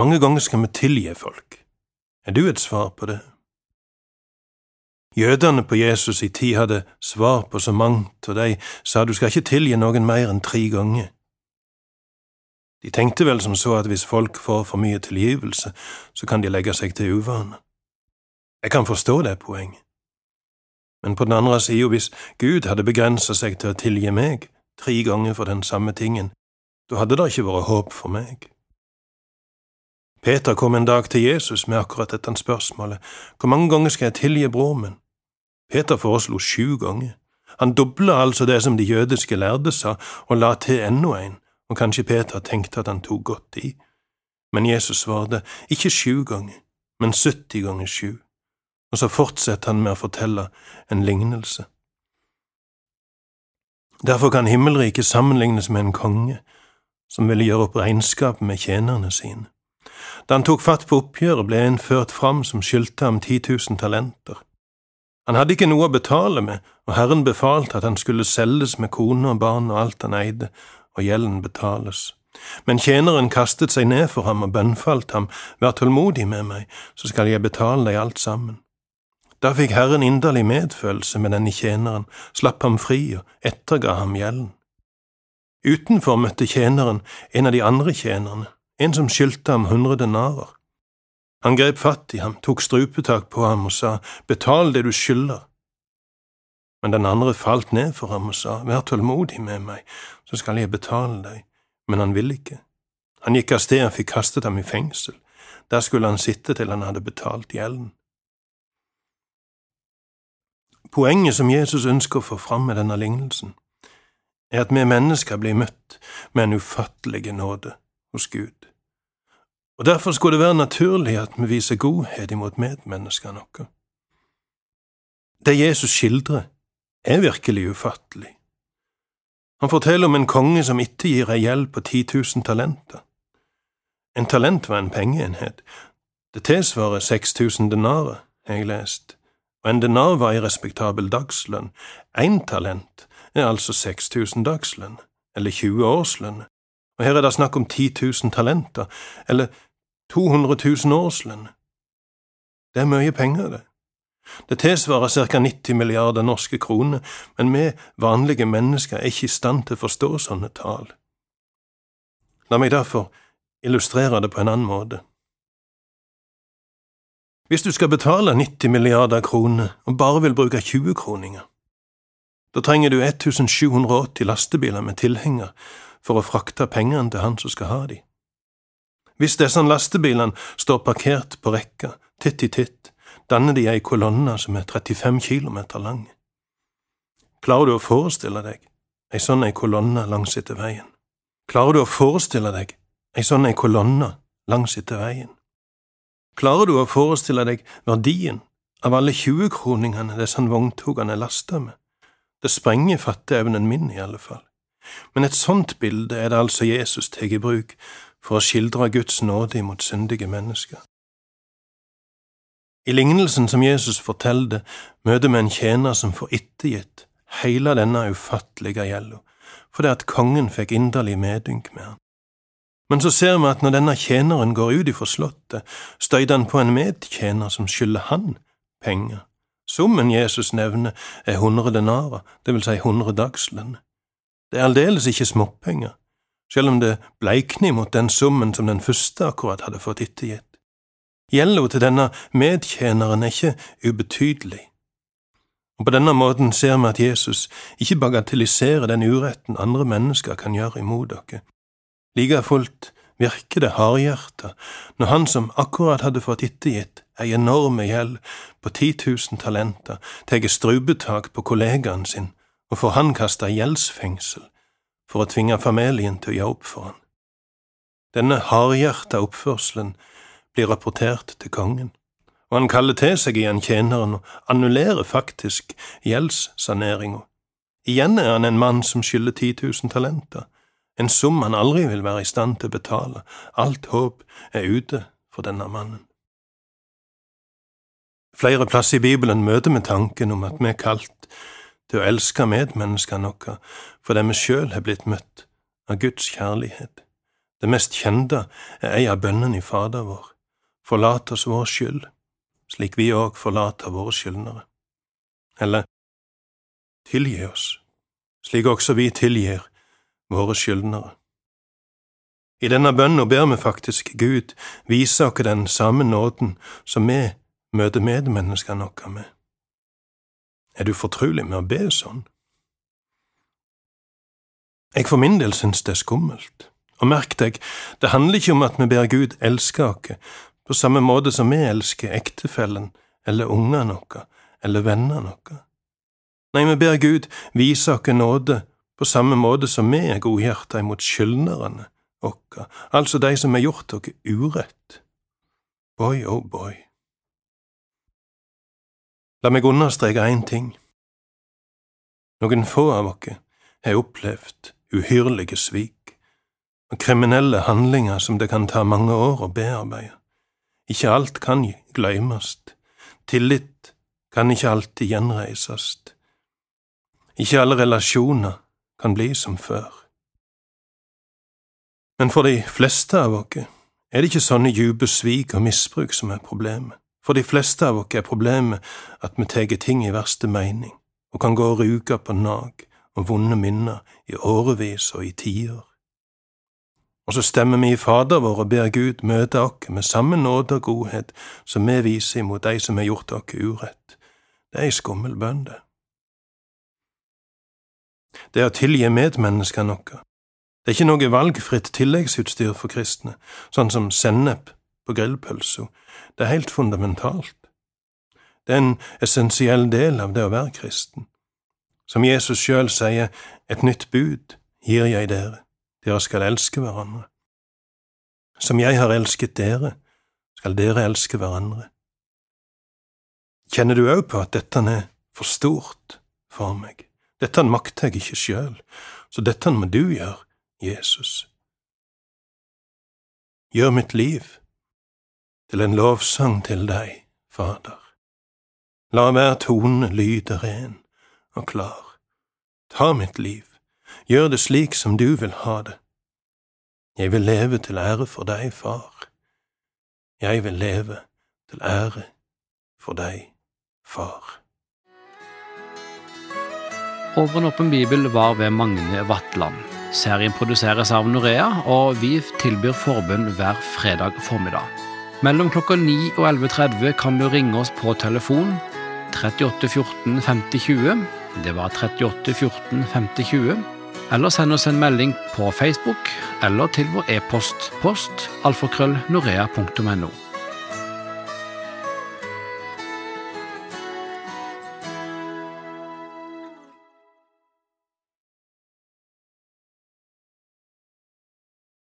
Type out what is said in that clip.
mange ganger skal vi tilgi folk? Er du et svar på det? Jødene på Jesus i tid hadde svar på så mangt, og de sa du skal ikke tilgi noen mer enn tre ganger. De tenkte vel som så at hvis folk får for mye tilgivelse, så kan de legge seg til uvane. Jeg kan forstå det poenget. Men på den andre sida, hvis Gud hadde begrensa seg til å tilgi meg tre ganger for den samme tingen, da hadde det ikke vært håp for meg. Peter kom en dag til Jesus med akkurat dette spørsmålet, hvor mange ganger skal jeg tilgi broren min? Peter foreslo sju ganger. Han dobla altså det som de jødiske lærde sa, og la til enda en, og kanskje Peter tenkte at han tok godt i. Men Jesus svarte, ikke sju ganger, men 70 ganger sju, og så fortsetter han med å fortelle en lignelse. Derfor kan himmelriket sammenlignes med en konge som ville gjøre opp regnskap med tjenerne sine. Da han tok fatt på oppgjøret, ble en ført fram som skyldte ham ti tusen talenter. Han hadde ikke noe å betale med, og Herren befalte at han skulle selges med kone og barn og alt han eide, og gjelden betales. Men tjeneren kastet seg ned for ham og bønnfalt ham, vær tålmodig med meg, så skal jeg betale deg alt sammen. Da fikk Herren inderlig medfølelse med denne tjeneren, slapp ham fri og etterga ham gjelden. Utenfor møtte tjeneren en av de andre tjenerne, en som skyldte ham hundre denarer. Han grep fatt i ham, tok strupetak på ham og sa, Betal det du skylder. Men den andre falt ned for ham og sa, Vær tålmodig med meg, så skal jeg betale deg. Men han ville ikke. Han gikk av sted og fikk kastet ham i fengsel. Der skulle han sitte til han hadde betalt gjelden. Poenget som Jesus ønsker å få fram med denne lignelsen, er at vi mennesker blir møtt med en ufattelig nåde hos Gud. Og Derfor skulle det være naturlig at vi viser godhet imot medmenneskene våre. Det Jesus skildrer, er virkelig ufattelig. Han forteller om en konge som ikke gir ei gjeld på 10 000 talenter. En talent var en pengeenhet. Det tilsvarer 6000 denarer, har jeg lest, og en denar var ei respektabel dagslønn. Én talent er altså 6000 dagslønn, eller 20 årslønn, og her er det snakk om 10 000 talenter, eller 200 000 årslønn. Det er mye penger, det. Det tilsvarer ca. 90 milliarder norske kroner, men vi vanlige mennesker er ikke i stand til å forstå sånne tall. La meg derfor illustrere det på en annen måte. Hvis du skal betale 90 milliarder kroner og bare vil bruke 20 kroninger, da trenger du 1780 lastebiler med tilhenger for å frakte pengene til han som skal ha de. Hvis disse lastebilene står parkert på rekka, titt i titt, danner de ei kolonne som er 35 kilometer lang. Klarer du å forestille deg ei sånn ei kolonne langs etter veien? Klarer du å forestille deg ei sånn ei kolonne langs etter veien? Klarer du å forestille deg verdien av alle 20-kroningene disse vogntogene er lasta med? Det sprenger fatteevnen min, i alle fall. Men et sånt bilde er det altså Jesus tar i bruk for å skildre Guds nåde imot syndige mennesker. I lignelsen som Jesus forteller, møter vi en tjener som får ettergitt hele denne ufattelige gjelda, fordi at kongen fikk inderlig medynk med han. Men så ser vi at når denne tjeneren går ut ifra slottet, støyter han på en medtjener som skylder han penger. Summen Jesus nevner, er hundre denarer, det vil si hundre dagslønner. Det er aldeles ikke småpenger, selv om det bleikner mot den summen som den første akkurat hadde fått ettergitt. Gjelda til denne medtjeneren er ikke ubetydelig. Og På denne måten ser vi at Jesus ikke bagatelliserer den uretten andre mennesker kan gjøre imot dere. Like fullt virker det hardhjerta når han som akkurat hadde fått ettergitt ei enorme gjeld på 10 000 talenter, tar strupetak på kollegaen sin og får han kasta gjeldsfengsel for å tvinge familien til å gjøre opp for han. Denne hardhjerta oppførselen blir rapportert til kongen, og han kaller til seg igjen tjeneren og annullerer faktisk gjeldssaneringa. Igjen er han en mann som skylder 10 000 talenter, en sum han aldri vil være i stand til å betale, alt håp er ute for denne mannen. Flere plasser i Bibelen møter vi tanken om at vi er kalt til å elske medmenneskene våre fordi vi sjøl har blitt møtt av Guds kjærlighet. Det mest kjente er ei av bønnene i Fader vår. Forlat oss vår skyld, slik vi òg forlater våre skyldnere. Eller tilgi oss, slik også vi tilgir våre skyldnere. I denne bønnen ber vi faktisk Gud vise oss den samme nåden som vi møter medmenneskene våre med. Er du fortrolig med å be sånn? Jeg for min del synes det er skummelt. Og merk deg, det handler ikke om at vi ber Gud elske oss på samme måte som vi elsker ektefellen eller ungene våre eller vennene våre. Nei, vi ber Gud vise oss nåde på samme måte som vi er godhjerta imot skyldnerne våre, altså de som har gjort oss urett. Boy, oh boy. La meg understreke én ting. Noen få av oss har opplevd uhyrlige svik og kriminelle handlinger som det kan ta mange år å bearbeide. Ikke alt kan glemmes. Tillit kan ikke alltid gjenreises. Ikke alle relasjoner kan bli som før. Men for de fleste av oss er det ikke sånne dype svik og misbruk som er problemet. For de fleste av oss er problemet at vi tar ting i verste mening og kan gå og ruge på nag og vonde minner i årevis og i tiår. Og så stemmer vi i Fader vår og ber Gud møte oss med samme nåde og godhet som vi viser imot de som har gjort oss urett. Det er ei skummel bønn, det. Det å tilgi medmenneskene noe. Det er ikke noe valgfritt tilleggsutstyr for kristne, sånn som sennep på grillpølsa. Det er helt fundamentalt. Det er en essensiell del av det å være kristen. Som Jesus sjøl sier, et nytt bud gir jeg dere, dere skal elske hverandre. Som jeg har elsket dere, skal dere elske hverandre. Kjenner du òg på at dette er for stort for meg? Dette makter jeg ikke sjøl, så dette må du gjøre, Jesus. Gjør mitt liv til en lovsang til deg, Fader. La hver tone lyde ren og klar. Ta mitt liv, gjør det slik som du vil ha det. Jeg vil leve til ære for deg, far. Jeg vil leve til ære for deg, far. Over en åpen bibel var ved Magne Vatland. Serien produseres av Norea, og vi tilbyr forbund hver fredag formiddag. Mellom klokka 9 og 11.30 kan du ringe oss på telefon 38 14 50 20. Det var 38 14 50 20. Eller send oss en melding på Facebook eller til vår e-post post alfakrøllnorea.no.